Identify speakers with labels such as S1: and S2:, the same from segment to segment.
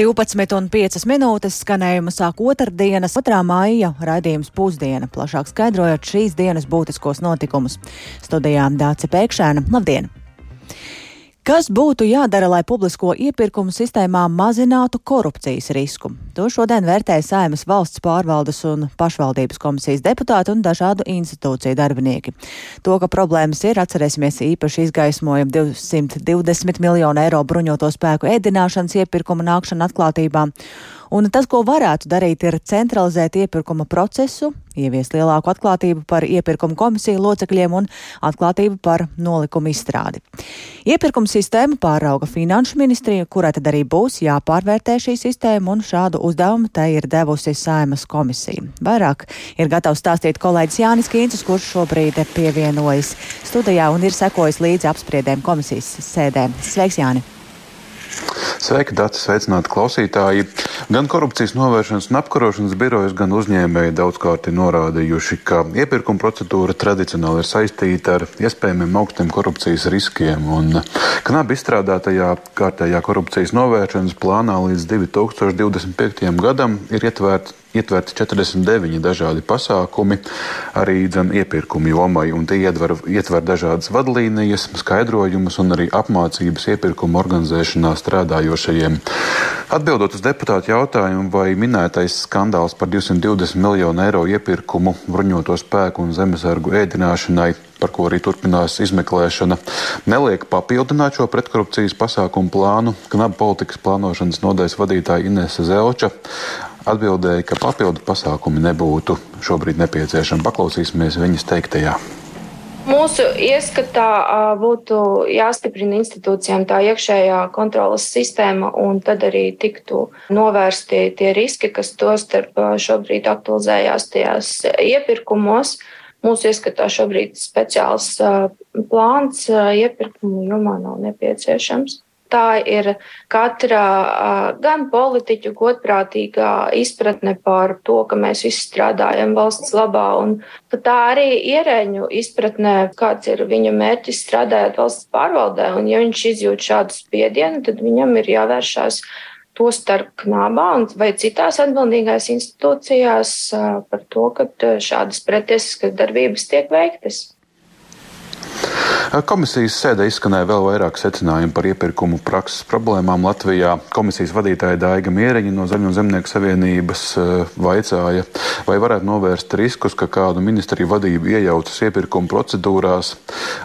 S1: 12,5 minūtes skanējumu sāk otrdienas, 2. maija raidījums pusdiena, plašāk skaidrojot šīs dienas būtiskos notikumus. Studijām Dāce Pēkšēna. Labdien! Kas būtu jādara, lai publisko iepirkumu sistēmā mazinātu korupcijas risku? To šodien vērtēja Saimas valsts pārvaldes un pašvaldības komisijas deputāti un dažādu institūciju darbinieki. To, ka problēmas ir, atcerēsimies īpaši izgaismoja 220 miljonu eiro bruņoto spēku ēdināšanas iepirkuma nākšana atklātībā. Un tas, ko varētu darīt, ir centralizēt iepirkuma procesu, ieviest lielāku atklātību par iepirkuma komisiju locekļiem un atklātību par nolikumu izstrādi. Iepirkuma sistēmu pārauga Finanšu ministrija, kurai tad arī būs jāpārvērtē šī sistēma, un šādu uzdevumu tai ir devusi Saimas komisija. Vairāk ir gatavs stāstīt kolēģis Jānis Kīncis, kurš šobrīd pievienojas studijā un ir sekojis līdzi apspriedēm komisijas sēdē. Sveiks, Jāni!
S2: Sveiki, Dārts! Sveicināti klausītāji! Gan korupcijas novēršanas un apkarošanas birojas, gan uzņēmēji daudzkārt ir norādījuši, ka iepirkuma procedūra tradicionāli ir saistīta ar iespējamiem augstiem korupcijas riskiem. Un knapi izstrādātajā kārtējā korupcijas novēršanas plānā līdz 2025. gadam ir ietverta ietverti 49 dažādi pasākumi, arī dzen, iepirkuma jomai, tie ietver, ietver dažādas vadlīnijas, skaidrojumus un arī apmācības iepirkuma organizēšanā strādājošajiem. Atbildot uz deputātu jautājumu, vai minētais skandāls par 220 miljonu eiro iepirkumu bruņoto spēku un zemesargu ēdināšanai par ko arī turpinās izmeklēšana, neliek papildināt šo pretkorupcijas pasākumu plānu. Knaba politikas plānošanas nodaļas vadītāja Inese Zelča atbildēja, ka papildu pasākumi nebūtu šobrīd nepieciešami. Paklausīsimies viņas teiktajā.
S3: Mūsu ieskatā būtu jāstiprina institūcijām tā iekšējā kontrolas sistēma, un tad arī tiktu novērsti tie riski, kas tostarp šobrīd aktualizējās tajās iepirkumos. Mūsu ieskatā šobrīd speciāls plāns iepirkumu jomā nav nepieciešams. Tā ir katra gan politiķu godprātīgā izpratne par to, ka mēs visi strādājam valsts labā, un tā arī ierēņu izpratnē, kāds ir viņa mērķis strādājot valsts pārvaldē. Un, ja viņš izjūt šādu spiedienu, tad viņam ir jāvēršās to starp knābā vai citās atbildīgās institūcijās par to, ka šādas pretiesiskas darbības tiek veiktas.
S2: Komisijas sēdē izskanēja vēl vairāk secinājumu par iepirkumu prakses problēmām Latvijā. Komisijas vadītāja Daiga Mieriņa no Zaļo zemnieku savienības eh, vaicāja, vai varētu novērst riskus, ka kādu ministriju vadību iejaucas iepirkuma procedūrās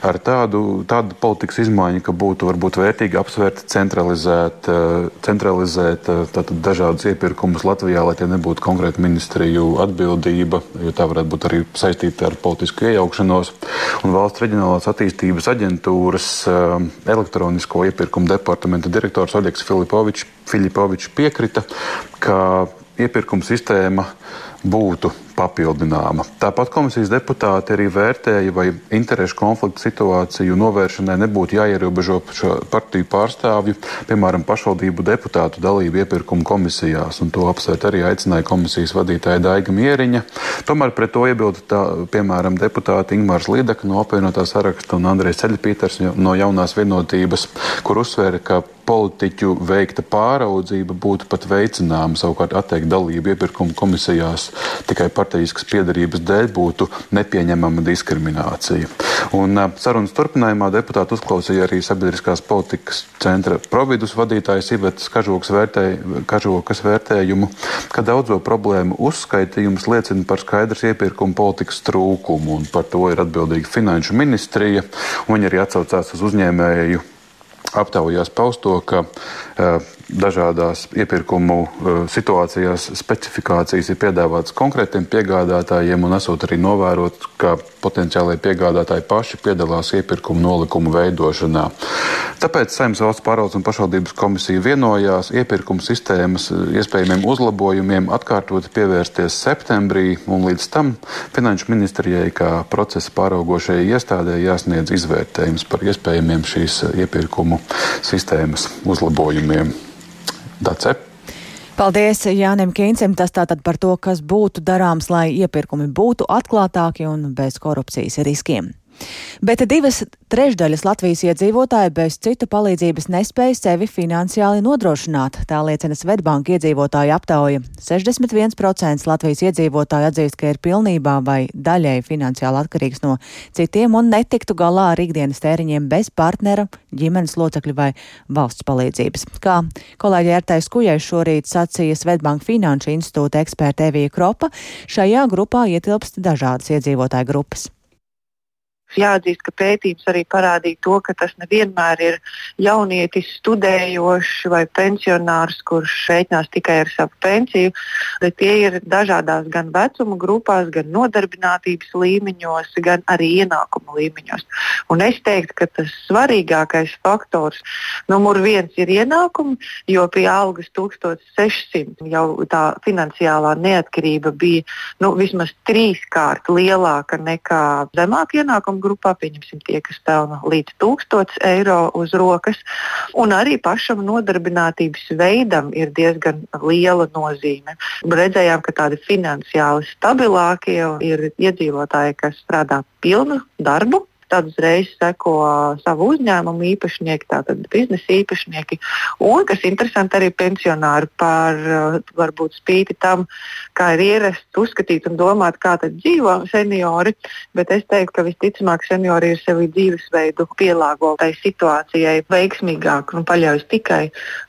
S2: ar tādu, tādu politikas izmaiņu, ka būtu varbūt vērtīgi apsvērt centralizēt, eh, centralizēt eh, dažādus iepirkumus Latvijā, lai tie nebūtu konkrēti ministriju atbildība, jo tā varētu būt arī saistīta ar politisku iejaukšanos. Un valsts reģionālās attīstības aģentūras eh, elektronisko iepirkumu departamenta direktors Oļegs Filipovičs Filipovič piekrita, ka iepirkuma sistēma būtu papildināma. Tāpat komisijas deputāti arī vērtēja, vai interešu konflikta situāciju novēršanai nebūtu jāierobežo partiju pārstāvju, piemēram, pašvaldību deputātu dalību iepirkuma komisijās, un to apsvērt arī aicināja komisijas vadītāja Daiga Mieriņa. Tomēr pret to iebilda, tā, piemēram, deputāti Ingmārs Lidaka no apvienotā saraksta un Andrejs Ceļpīters no jaunās vienotības, kur uzsvēra, ka politiķu veikta pāraudzība būtu pat veicināma, savukārt atteikt dalību iepirkuma komisijās tikai par partijiskas piedarības dēļ būtu nepieņemama diskriminācija. Un sarunas turpinājumā deputāti uzklausīja arī sabiedriskās politikas centra providus vadītājs Ivetas Kažokas, vērtē, Kažokas vērtējumu, ka daudzo problēmu uzskaitījums liecina par skaidrs iepirkuma politikas trūkumu, un par to ir atbildīga finanšu ministrija. Viņi arī atsaucās uz uzņēmēju aptaujās pausto, ka uh, dažādās iepirkumu uh, situācijās specifikācijas ir piedāvātas konkrētiem piegādātājiem, un esot arī novērot, ka potenciālai piegādātāji paši piedalās iepirkumu nolikumu veidošanā. Tāpēc Saimnes valsts pārvaldes un pašvaldības komisija vienojās iepirkumu sistēmas uh, iespējamiem uzlabojumiem atkārtoti pievērsties septembrī, un līdz tam Finanšu ministrijai kā procesa pāraugošajai iestādē jāsniedz izvērtējums par iespējamiem šīs iepirkumu sistēmas uzlabojumiem. Dace.
S1: Paldies Jānim Kīncim. Tas tātad par to, kas būtu darāms, lai iepirkumi būtu atklātāki un bez korupcijas riskiem. Bet divas trešdaļas Latvijas iedzīvotāji bez citu palīdzības nespēja sevi finansiāli nodrošināt. Tā liecina Svetbanka iedzīvotāju aptauja. 61% Latvijas iedzīvotāji atzīst, ka ir pilnībā vai daļēji finansiāli atkarīgs no citiem un netiktu galā ar ikdienas tēriņiem bez partnera, ģimenes locekļu vai valsts palīdzības. Kā kolēģi Ērtais Kujai šorīt sacīja Svetbanka Finanšu institūta eksperta Evija Kropa, šajā grupā ietilpst dažādas iedzīvotāju grupas.
S4: Jāatzīst, ka pētījums arī parādīja to, ka tas nevienmēr ir jaunietis, studējošs vai pensionārs, kurš rēķinās tikai ar savu pensiju, bet tie ir dažādās gan vecuma grupās, gan nodarbinātības līmeņos, gan arī ienākuma līmeņos. Un es teiktu, ka tas svarīgākais faktors numur viens ir ienākumi, jo pie algas 1600 jau tā finansiālā neatkarība bija nu, vismaz trīskārt lielāka nekā zemāka ienākuma grupā, pieņemsim tie, kas pelna līdz 1000 eiro uz rokas. Un arī pašam nodarbinātības veidam ir diezgan liela nozīme. Redzējām, ka tādi finansiāli stabilākie ir iedzīvotāji, kas strādā pilnu darbu, Tad uzreiz seko savu uzņēmumu īpašnieki, tātad biznesa īpašnieki. Un, kas interesanti, arī pensionāri par varbūt spīti tam, kā ir ierasts uzskatīt un domāt, kā tad dzīvo seniori. Bet es teiktu, ka visticamāk seniori ir sevi dzīvesveidu pielāgo tai situācijai veiksmīgāk un paļaujas tikai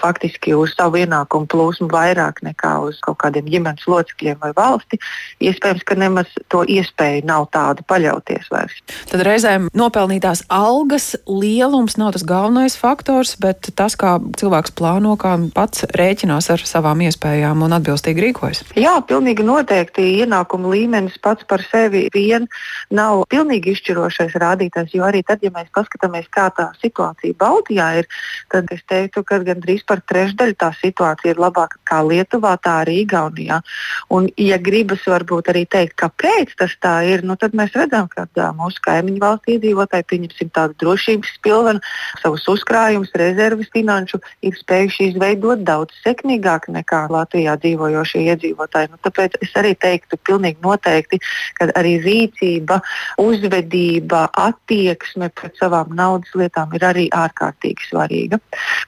S4: faktiski uz savu ienākumu plūsmu vairāk nekā uz kaut kādiem ģimenes locekļiem vai valsti. Iespējams, ka nemaz to iespēju nav tādu paļauties vairs.
S5: Tad reizēm nopelnītās algas lielums nav tas galvenais faktors, bet tas, kā cilvēks plāno, kā pats rēķinās ar savām iespējām un atbilstīgi rīkojas.
S4: Jā, pilnīgi noteikti ienākuma līmenis pats par sevi vien nav pilnīgi izšķirošais rādītājs, jo arī tad, ja mēs paskatāmies, kā tā situācija Baltijā ir, tad es teiktu, ka gandrīz par trešdaļu tā situācija ir labāka kā Lietuvā, tā arī Igaunijā. Un, ja gribas varbūt arī teikt, kāpēc tas tā ir, nu, tad mēs redzam, ka mūsu kaimiņu valsts iedzīvotāji, pieņemsim tādu drošības pilvenu, savus uzkrājumus, rezerves finanšu, ir spējuši izveidot daudz sekmīgāk nekā Latvijā dzīvojošie iedzīvotāji. Nu, tāpēc es arī teiktu pilnīgi noteikti, ka arī rīcība, uzvedība, attieksme pret savām naudas lietām ir arī ārkārtīgi svarīga.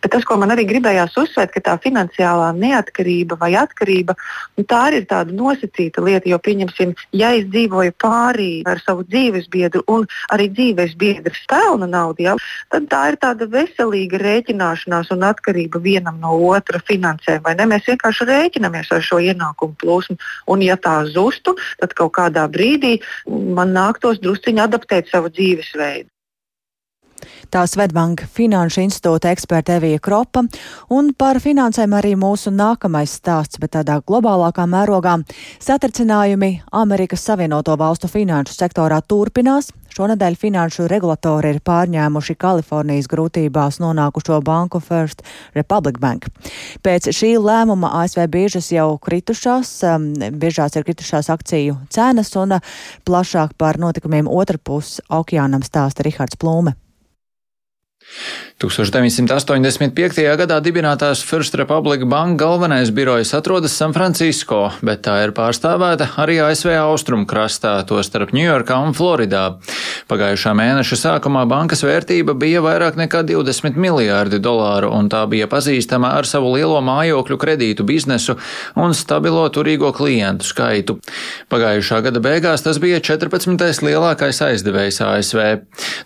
S4: Bet tas, ko man arī gribējās uzsvērt, ka tā finansiālā neatkarība vai atkarība, nu, tā arī ir tāda nosacīta lieta, jo, pieņemsim, ja es dzīvoju pārī ar savu dzīves biedru un arī dzīves biedrs pelna naudu, ja, tad tā ir tāda veselīga rēķināšanās un atkarība vienam no otra finansēm. Mēs vienkārši rēķinamies ar šo ienākumu plūsmu. Un, ja tā zustu, tad kaut kādā brīdī man nāktos drusciņi adaptēt savu dzīvesveidu.
S1: Tā Svetbanka Finanšu institūta eksperta Evija Kropa, un par finansēm arī mūsu nākamais stāsts, bet tādā globālākā mērogā satricinājumi Amerikas Savienoto Valstu finanšu sektorā turpinās. Šonadēļ finanšu regulatori ir pārņēmuši Kalifornijas grūtībās nonākušo banku First Republic Bank. Pēc šī lēmuma ASV biežas jau kritušās, um, biežās ir kritušās akciju cenas un uh, plašāk par notikumiem otrpus okeānam stāsta Rihards Plūme.
S6: 1985. gadā dibinātās First Republic Bank galvenais birojs atrodas San Francisco, bet tā ir pārstāvēta arī ASV austrumkrastā, tostarp Ņujorkā un Floridā. Pagājušā mēneša sākumā bankas vērtība bija vairāk nekā 20 miljārdi dolāru, un tā bija pazīstama ar savu lielo mājokļu kredītu biznesu un stabilo turīgo klientu skaitu. Pagājušā gada beigās tas bija 14. lielākais aizdevējs ASV.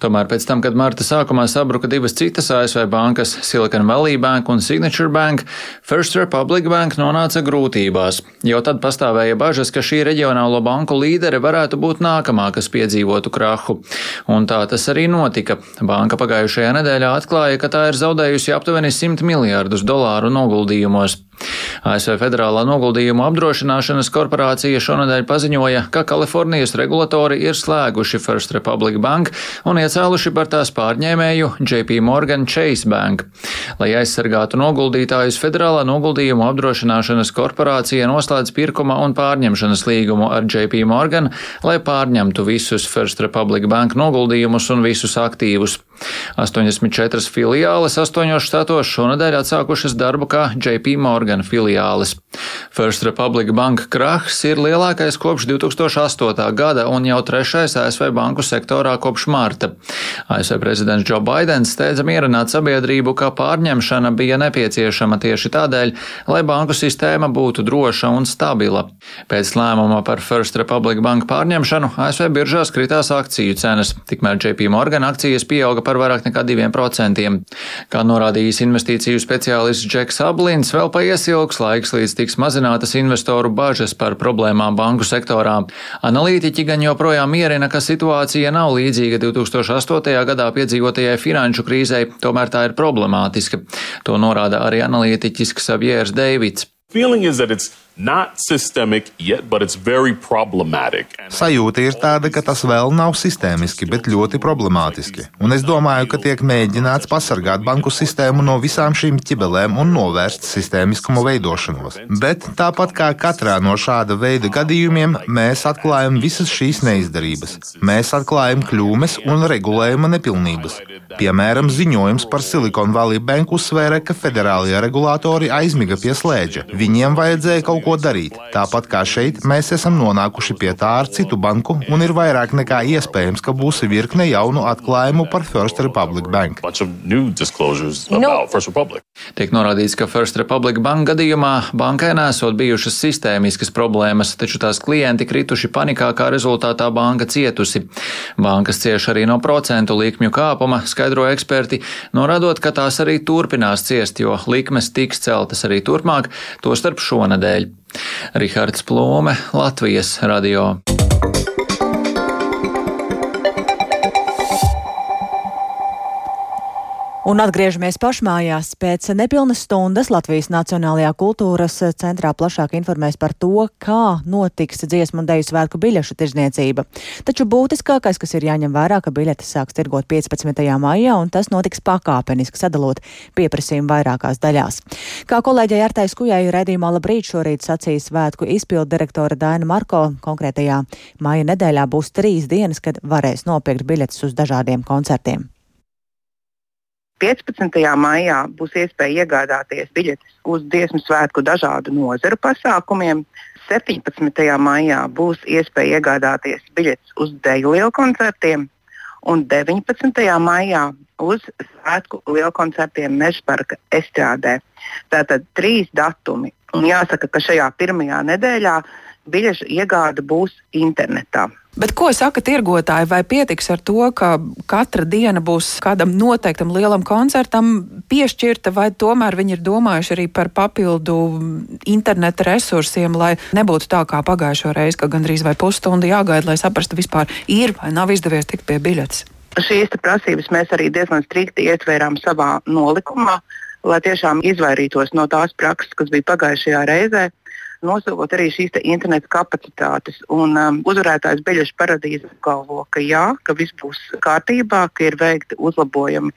S6: Tomēr pēc tam, kad marta sākumā sabruka divas citas ASV bankas, Silicon Valley Bank un Signature Bank, First Republic Bank nonāca grūtībās. Jau tad pastāvēja bažas, ka šī reģionālo banku līdere varētu būt nākamā, kas piedzīvotu krahu. Un tā tas arī notika. Banka pagājušajā nedēļā atklāja, ka tā ir zaudējusi aptuveni 100 miljārdus dolāru noguldījumos. ASV Federālā noguldījumu apdrošināšanas korporācija šonadēļ paziņoja, ka Kalifornijas regulatori ir slēguši First Republic Bank un iecēluši par tās pārņēmēju JP Morgan Chase Bank. Lai aizsargātu noguldītājus, Federālā noguldījumu apdrošināšanas korporācija noslēdz pirkuma un pārņemšanas līgumu ar JP Morgan, lai pārņemtu visus First Republic Bank noguldījumus un visus aktīvus. 84 filiāles astoņos štatos šonadēļ atsākušas darbu kā JP Morgan filiāles. First Republic banka krahs ir lielākais kopš 2008. gada un jau trešais ASV banku sektorā kopš marta. ASV prezidents Joe Bidenis steidza mierināt sabiedrību, ka pārņemšana bija nepieciešama tieši tādēļ, lai banku sistēma būtu droša un stabila. Pēc lēmuma par First Republic banku pārņemšanu ASV biržās kritās akciju cenas, tikmēr JP Morgan akcijas pieauga par vairāk nekā 2%. Kā norādījis investīciju speciālists Džeks Ablins, vēl paiesilgs laiks līdz tiks mazinātas investoru bažas par problēmām banku sektorā. Analītiķi gan joprojām mierina, ka situācija nav līdzīga 2008. gadā piedzīvotajai finanšu krīzei, tomēr tā ir problemātiska. To norāda arī analītiķis Xaviers Deivids.
S7: Feeling is that it's
S8: Sajūta ir tāda, ka tas vēl nav sistēmiski, bet ļoti problemātiski. Un es domāju, ka tiek mēģināts pasargāt banku sistēmu no visām šīm ķibelēm un novērst sistēmiskumu veidošanos. Bet tāpat kā katrā no šāda veida gadījumiem, mēs atklājam visas šīs neizdarības. Mēs atklājam kļūmes un regulējuma nepilnības. Piemēram, ziņojums par Silicon Valley Bank uzsvēra, ka federālie regulātori aizmiga pie slēdža. Viņiem vajadzēja kaut ko darīt. Tāpat kā šeit, mēs esam nonākuši pie tā ar citu banku, un ir vairāk nekā iespējams, ka būs virkne jaunu atklājumu par First Republic Bank.
S6: No. Tiek norādīts, ka First Republic Bank gadījumā bankai nesot bijušas sistēmiskas problēmas, taču tās klienti krituši panikā, kā rezultātā banka cietusi. Bankas cieš arī no procentu likmju kāpuma, skaidro eksperti, norādot, ka tās arī turpinās ciest, jo likmes tiks celtas arī turpmāk, tostarp šonadēļ. Rihards Plome, Latvijas radio.
S1: Un atgriežamies pašmājās. Pēc nepilnas stundas Latvijas Nacionālajā kultūras centrā plašāk informēs par to, kā notiks dziesmu un deju svētku biļešu tirzniecība. Taču būtiskākais, kas ir jāņem vērā, ka biļetes sāks tirgot 15. maijā, un tas notiks pakāpeniski sadalot pieprasījumu vairākās daļās. Kā kolēģei Artai Skujai redzījumā labrīt šorīt sacīja svētku izpildu direktora Daina Marko, konkrētajā maija nedēļā būs trīs dienas, kad varēs nopirkt biļetes uz dažādiem koncertiem.
S9: 15. maijā būs iespēja iegādāties biļetes uz dziesmu svētku dažādu nozaru pasākumiem. 17. maijā būs iespēja iegādāties biļetes uz deju lielkoncertiem, un 19. maijā uz svētku lielkoncertiem Mežparka estrādē. Tātad trīs datumi. Un jāsaka, ka šajā pirmajā nedēļā biļešu iegāde būs internetā.
S5: Bet ko saka tirgotāji? Vai pietiks ar to, ka katra diena būs kādam noteiktam lielam koncertam piešķirta, vai tomēr viņi ir domājuši arī par papildu interneta resursiem, lai nebūtu tā kā pagājušo reizi, ka gandrīz vai pusstundu jāgaida, lai saprastu vispār ir vai nav izdevies tikt pie biļetes?
S9: Šīs prasības mēs arī diezgan strikti ietvērām savā nolikumā, lai tiešām izvairītos no tās prakses, kas bija pagājušajā reizē nosaugot arī šīs interneta kapacitātes. Un, um, uzvarētājs Beļģis paradīze apgalvo, ka jā, ka viss būs kārtībā, ka ir veikti uzlabojumi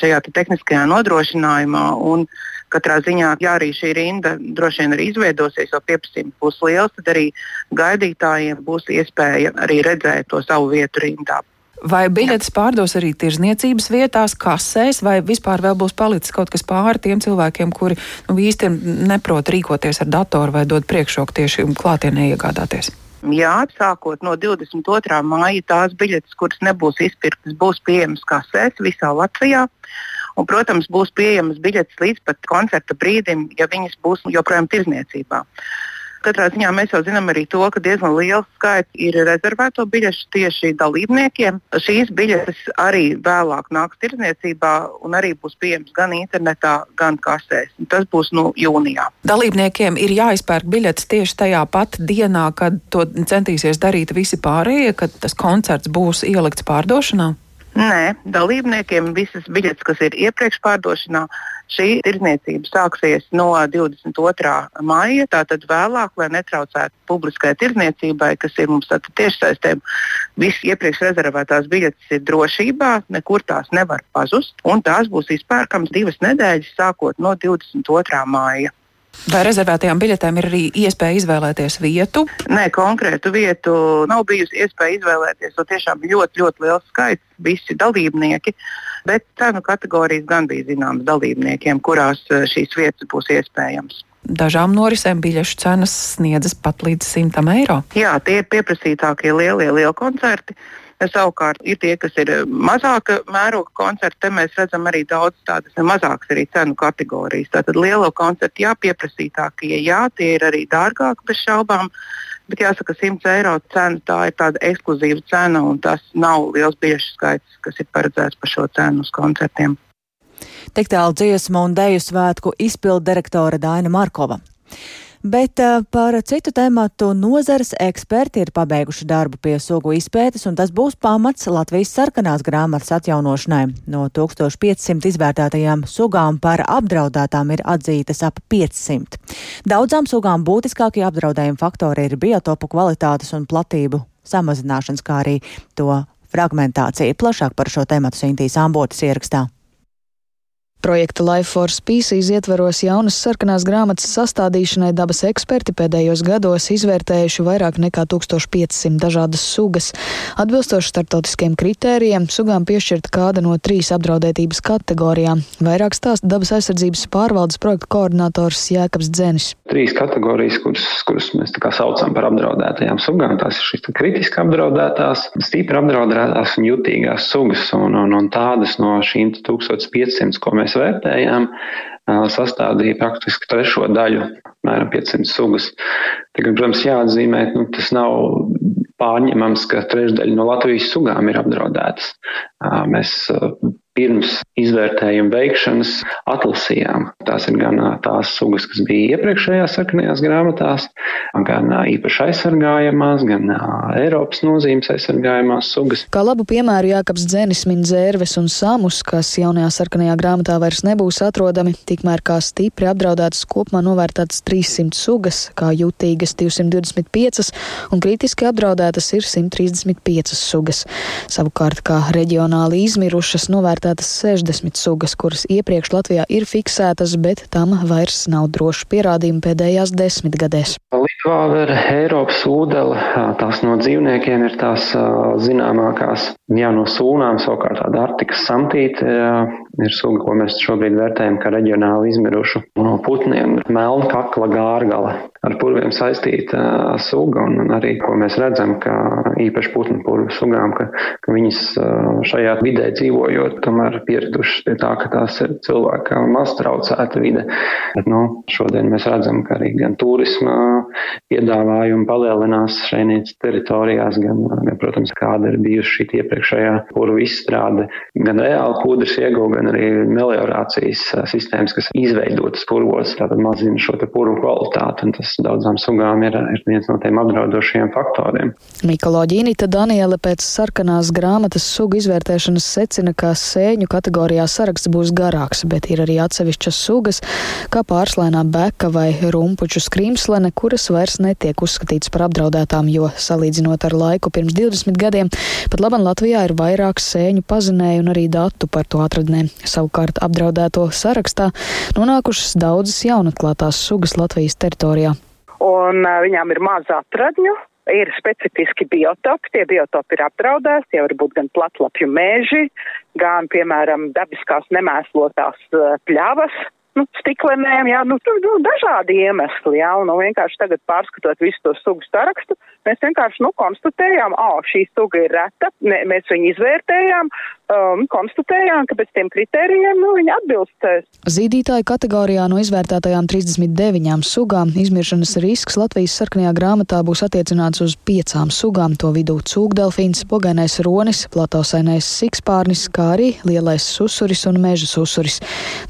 S9: šajā te tehniskajā nodrošinājumā. Un, Katrā ziņā, ja arī šī rinda droši vien arī izveidosies, jo pieprasījums būs liels, tad arī gaidītājiem būs iespēja arī redzēt to savu vietu rindā.
S5: Vai biļetes pārdos arī tirzniecības vietās, kasēs, vai vispār vēl būs palicis kaut kas pāri tiem cilvēkiem, kuri nu, īsti neprot rīkoties ar datoru vai dod priekšroku tieši klātienē iegādāties?
S9: Jā, sākot no 22. māja, tās biļetes, kuras nebūs izpirktas, būs pieejamas kasēs visā Latvijā. Un, protams, būs pieejamas biļetes līdz pat koncerta brīdim, ja viņas būs joprojām tirzniecībā. Katrā ziņā mēs jau zinām arī to, ka diezgan liels skaits ir rezervēto biļešu tieši dalībniekiem. Šīs biļetes arī vēlāk nāks tirdzniecībā un arī būs pieejamas gan internetā, gan kasēs. Tas būs nu, jūnijā.
S5: Dalībniekiem ir jāizpērk biļetes tieši tajā pat dienā, kad to centīsies darīt visi pārējie, kad tas koncerts būs ielikts pārdošanā.
S9: Nē, dalībniekiem visas biļetes, kas ir iepriekš pārdošanā, šī tirdzniecība sāksies no 22. maija, tātad vēlāk, lai netraucētu publiskai tirdzniecībai, kas ir mums tiešsaistēm. Visas iepriekš rezervētās biļetes ir drošībā, nekur tās nevar pazust, un tās būs izpērkamas divas nedēļas, sākot no 22. maija.
S5: Vai rezervētajām biļetēm ir arī iespēja izvēlēties vietu?
S9: Nē, konkrētu vietu nav bijusi iespēja izvēlēties. Tas tiešām bija ļoti, ļoti liels skaits, visi dalībnieki. Bet cenu kategorijas gan bija zināmas dalībniekiem, kurās eh, šīs vietas būs iespējamas.
S5: dažām norisēm biļešu cenas sniedzas pat līdz 100 eiro.
S4: Jā, tie ir pieprasītākie lielie lieli koncerti. Savukārt ir tie, kas ir mazāka mēroga koncerti. Te mēs redzam arī daudz tādas mazākas arī cenu kategorijas. Tātad lielo koncertu jāpieprasītākie, jā, tie ir arī dārgāki bez šaubām. Bet jāsaka, 100 eiro cena tā ir tāda ekskluzīva cena, un tas nav liels biļešu skaits, kas ir paredzēts par šo cenu uz koncertiem.
S1: Tik tālu dziesmu un deju svētku izpildu direktore Daina Markova. Bet uh, par citu tēmatu nozares eksperti ir pabeiguši darbu pie sugu izpētes, un tas būs pamats Latvijas sarkanās grāmatas atjaunošanai. No 1500 izvērtētajām sugām par apdraudētām ir atzītas ap 500. Daudzām sugām būtiskākie apdraudējumi faktori ir biotopu kvalitātes un platību samazināšanas, kā arī to fragmentācija. Plašāk par šo tēmatu Sintīs Ambotas ierakstā.
S10: Projekta Life for Species ietveros jaunas sarkanās grāmatas sastādīšanai dabas eksperti pēdējos gados izvērtējuši vairāk nekā 1500 dažādas sugas. Atbilstoši starptautiskiem kritērijiem, sugām piešķirta kāda no trīs apdraudētības kategorijām. Vairāk stāsta dabas aizsardzības pārvaldes projekta koordinators Jēkabs Dzenis.
S11: Trīs kategorijas, kuras, kuras mēs saucam par apdraudētajām sugām, tās ir šīs kritiski apdraudētās, stipri apdraudētās un jutīgās sugas, un, un, un tādas no šīm 1500, ko mēs mēs vērtējām, sastādīja praktiski trešo daļu, apmēram 500 sugas. Tagad, protams, jāatzīmē, nu, tas nav pārņemams, ka trešdaļa no Latvijas sugām ir apdraudētas. Mēs pirms izvērtējuma veikšanas atlasījām. Tās ir gan tās sugas, kas bija iepriekšējās sarkanajās grāmatās, gan īpaši aizsargājamās, gan Eiropas nozīmes aizsargājamās sugas.
S10: Kā labu piemēru Jākaps Dzenis min dzērves un samus, kas jaunajā sarkanajā grāmatā vairs nebūs atrodami, tikmēr kā stipri apdraudētas kopumā novērtētas 300 sugas, kā jutīgas 225 un kritiski apdraudētas ir 135 sugas. Savukārt, kā reģionāli izmirušas novērtētas novērtētas 60 sugas, kuras iepriekš Latvijā ir fiksētas, bet tam vairs nav drošu pierādījumu pēdējās desmitgadēs.
S11: Litvāvera, Eiropas ūdele, tās no dzīvniekiem ir tās zināmākās. Jā, no sūnām savukārt tāda artikas samtīte ir suga, ko mēs šobrīd vērtējam kā reģionāli izmirušu. No putniem melna kakla gārgala ar purviem saistīta suga, un arī, ko mēs redzam, ka īpaši putnu purvu sugām, ka, ka viņas šajā vidē dzīvojot, tomēr pieradušas pie tā, ka tās ir cilvēkam maz traucēta vide. Nu, šodien mēs redzam, ka arī gan turisma piedāvājumi palielinās šeit teritorijās, gan, gan, protams, kāda ir bijusi šī iepriekšējā purvu izstrāde, gan reāli kūdras ieguva, gan arī meliorācijas sistēmas, kas izveidotas purvos, tātad mazina šo purvu kvalitāti, un tas daudzām sugām ir, ir viens no tiem apdraudošajiem faktoriem.
S10: Mikoloģīnita Daniela pēc sarkanās grāmatas sugu izvērtēšanas secina, ka sēņu kategorijā saraksts būs garāks, bet ir arī atsevišķas sugas, kā pārslēnā beka vai rumpuču skrimslene, kuras vairs netiek uzskatīts par apdraudētām, jo salīdzinot ar laiku pirms 20 gadiem, pat labam Latvijā ir vairāk sēņu pazinēju un arī datu par to atradnēm. Savukārt apdraudēto sarakstā nonākušas daudzas jaunatklātās sugas Latvijas teritorijā
S12: un viņām ir maz atradņu. Ir specifiski biotopi, tie biotopi ir apdraudēti, tie var būt gan platlapju mēži, gan, piemēram, dabiskās nemēslotās pļavas, nu, stiklenēm, jā, nu, nu, dažādi iemesli, jā, un nu, vienkārši tagad pārskatot visu to sugu sarakstu, mēs vienkārši, nu, konstatējām, ā, šī suga ir reta, ne, mēs viņu izvērtējām, um, konstatējām, ka pēc tiem kritērijiem, nu, viņi atbilst.
S10: Zīdītāju kategorijā no izvērtētajām 39 sugām izmiršanas risks Latvijas sarkanajā grāmatā būs attiecināts uz piecām sugām, to vidū cūkdelfīns, pogainais ronis, platausainais sikspārnis, kā arī lielais susuris un meža susuris.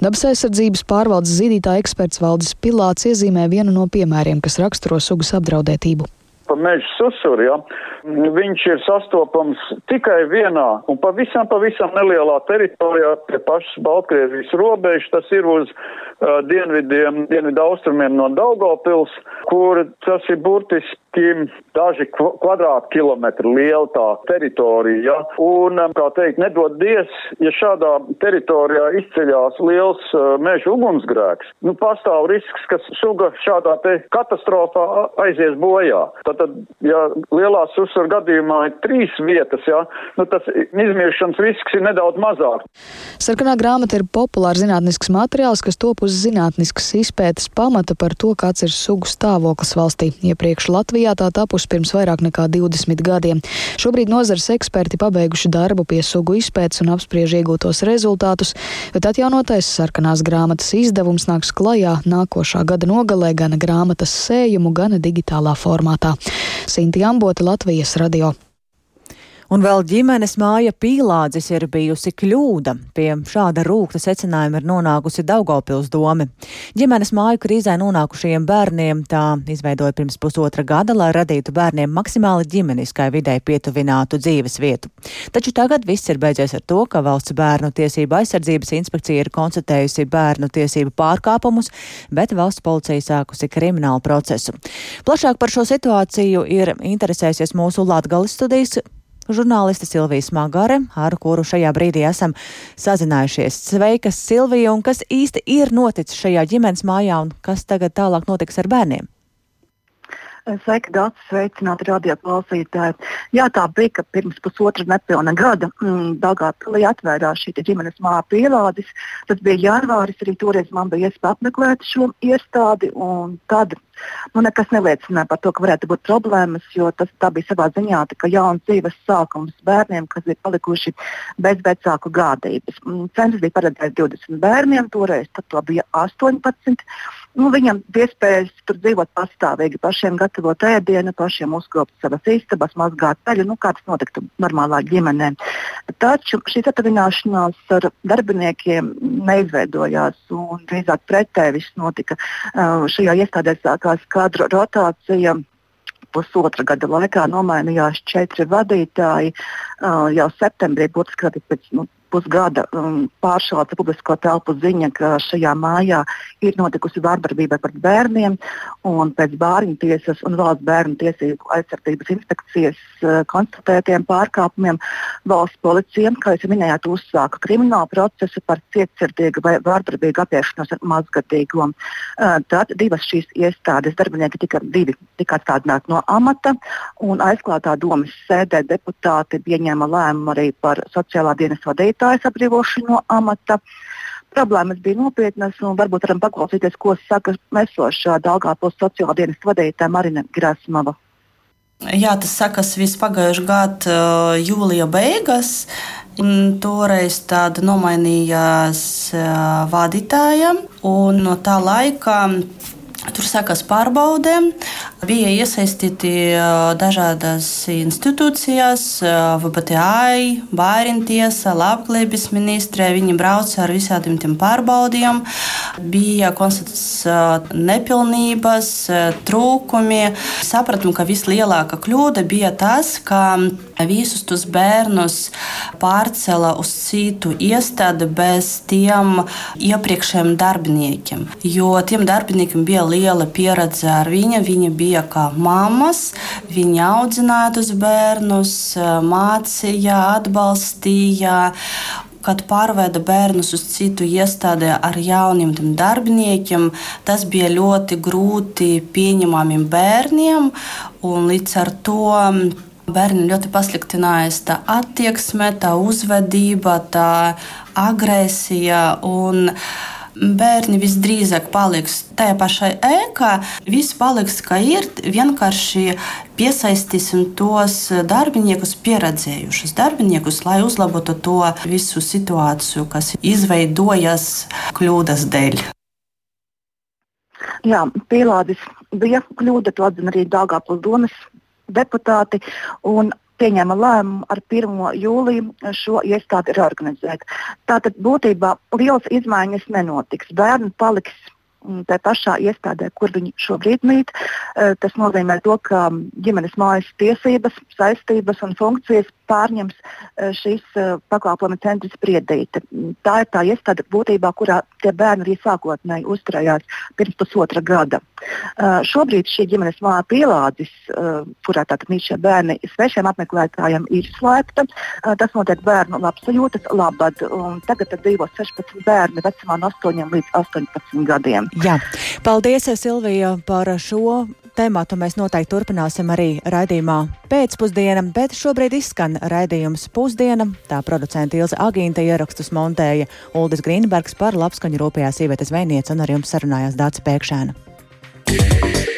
S10: Dabas aizsardzības pārvaldes zīdītāja eksperts Valdis Pilāts iezīmē vienu no piemēriem, kas raksturo sugas apdraudētību.
S13: Pa meža susuri, ja, viņš ir sastopams tikai vienā un pavisam, pavisam nelielā teritorijā pie pašas Baltkrievijas robežas. Tas ir uz uh, dienvidiem, dienvidu austrumiem no Daugavpils, kur tas ir burtiski daži kvadrātkilometri liela tā teritorija. Ja? Un, kā teikt, nedod dies, ja šādā teritorijā izceļās liels uh, meža ugunsgrēks, nu, pastāv risks, ka suga šādā te katastrofā aizies bojā. Tātad, ja lielās profesoru gadījumā ir trīs vietas, jā, nu tas izmiršanas risks ir nedaudz mazāk.
S10: Sarkanā grāmata ir populārs zinātnisks materiāls, kas top uz zinātniskas izpētes pamata par to, kāds ir sugu stāvoklis valstī. Iepriekš Latvijā tā tapusi pirms vairāk nekā 20 gadiem. Šobrīd nozars eksperti pabeiguši darbu pie sugu izpētes un apspriež iegūtos rezultātus, bet atjaunotais sarkanās grāmatas izdevums nāks klajā nākošā gada nogalē gan grāmatas sējumu, gan digitālā formātā. Sinti Ambota, Latvijas radio.
S1: Un vēl ģimenes māja pīlādzis ir bijusi kļūda. Pie šāda rūkta secinājuma ir nonākusi Daugopils dome. Ģimenes māju krīzē nonākušajiem bērniem tā izveidoja pirms pusotra gada, lai radītu bērniem maksimāli ģimeniskai videi pietuvinātu dzīves vietu. Taču tagad viss ir beidzies ar to, ka valsts bērnu tiesība aizsardzības inspekcija ir konstatējusi bērnu tiesību pārkāpumus, bet valsts policija sākusi kriminālu procesu. Plašāk par šo situāciju ir interesēsies mūsu Latgales studijas žurnāliste Silvija Smagare, ar kuru šajā brīdī esam sazinājušies. Sveika, Silvija, un kas īsti ir noticis šajā ģimenes mājā un kas tagad tālāk notiks ar bērniem?
S14: Sveiki, Dārts, sveicināti radio klausītāji. Jā, tā bija, ka pirms pusotra nepilna gada mm, Dāngāpilī atvērās šī ģimenes māja pielādes. Tas bija janvāris, arī toreiz man bija iespēja apmeklēt šo iestādi. Tad nu, nekas neliecināja par to, ka varētu būt problēmas, jo tas bija savā ziņā jauns dzīves sākums bērniem, kas ir palikuši bez vecāku gādības. Mm, centrs bija paredzēts 20 bērniem, toreiz to bija 18. Nu, viņam bija iespējas tur dzīvot pastāvīgi, pašiem gatavot ēdienu, pašiem uzkopt savas istabas, mazgāt ceļu, nu, kā tas notiktu normālā ģimenē. Taču šī satavināšanās ar darbiniekiem neizveidojās, un drīzāk pretēji viss notika. Uh, šajā iestādē sākās kadru rotācija pusotra gada laikā nomainījās četri vadītāji. Uh, jau septembrī, būtiski pēc nu, pusgada um, pāršāca publisko telpu ziņa, ka šajā mājā ir notikusi vārdarbība pret bērniem. Pēc bērnu tiesas un valsts bērnu tiesību aizsardzības inspekcijas uh, konstatētiem pārkāpumiem valsts policija, kā jūs minējāt, uzsāka kriminālu procesu par cietsirdīgu vai vārdarbīgu apiešanos ar mazgadīgo. Uh, tad divas šīs iestādes darbinieki tika, divi, tika atstādināti no amata un aizklātā domas sēdē deputāti pieņēma lēmumu arī par sociālā dienas vadītāju vadītājas atbrīvošanu no amata. Problēmas bija nopietnas, un varbūt varam paklausīties, ko saka esošā Dāngāpils sociālā dienas vadītāja Marina Grasmava.
S15: Jā, tas sakas vispagājušā gada uh, jūlija beigas. Toreiz tāda nomainījās uh, vadītāja, un no tā laika Tur sākās pārbaudēm, bija iesaistīti dažādas institūcijas, VBTI, Bāriņtiesa, Labklājības ministrē. Viņi brauca ar visādiem tiem pārbaudiem. Bija konstatēts nepilnības, trūkumi. Sapratām, ka vislielākā kļūda bija tas, ka visus tos bērnus pārcēla uz citu iestādi bez tiem iepriekšējiem darbiniekiem. Jo tiem darbiniekiem bija liela pieredze ar viņu. Viņa bija kā mammas, viņa audzināja tos bērnus, mācīja, atbalstīja kad pārveda bērnus uz citu iestādi ar jauniem darbiniekiem, tas bija ļoti grūti pieņemamiem bērniem. Līdz ar to bērniem ļoti pasliktinājās tā attieksme, tā uzvedība, tā agresija. Un, bērni visdrīzāk paliks tajā pašā ēkā. Viss paliks kā ir, vienkārši piesaistīsim tos darbiniekus, pieredzējušus darbiniekus, lai uzlabotu to visu situāciju, kas izveidojas kļūdas dēļ.
S14: Jā, Pīlādis bija kļūda, to atzina arī Dāngāpils domas deputāti. Pieņēma lēmumu ar 1. jūliju šo iestādi reorganizēt. Tātad būtībā liels izmaiņas nenotiks. Bērni paliks tā pašā iestādē, kur viņi šobrīd mīt. Eh, tas nozīmē to, ka ģimenes mājas tiesības, saistības un funkcijas pārņems eh, šīs eh, pakalpojumu centra spriedīte. Tā ir tā iestāde būtībā, kurā tie bērni arī sākotnēji uzturējās pirms pusotra gada. Šobrīd šī ģimenes māja pielādes, kurā tātad mīt šie bērni, svešiem apmeklētājiem ir slēgta. Tas notiek bērnu labsajūtas labad. Tagad dzīvo 16 bērni vecumā no 8 līdz 18 gadiem.
S1: Jā, paldies Silvija par šo tematu mēs noteikti turpināsim arī raidījumā pēcpusdiena, bet šobrīd izskan raidījums pusdiena. Tā producenta Ilza Agīnta ierakstus montēja Uldis Grīnbergs par labskaņu rūpējās sievietes vējniece un ar jums sarunājās Dāca Pēkšēna. Yeah.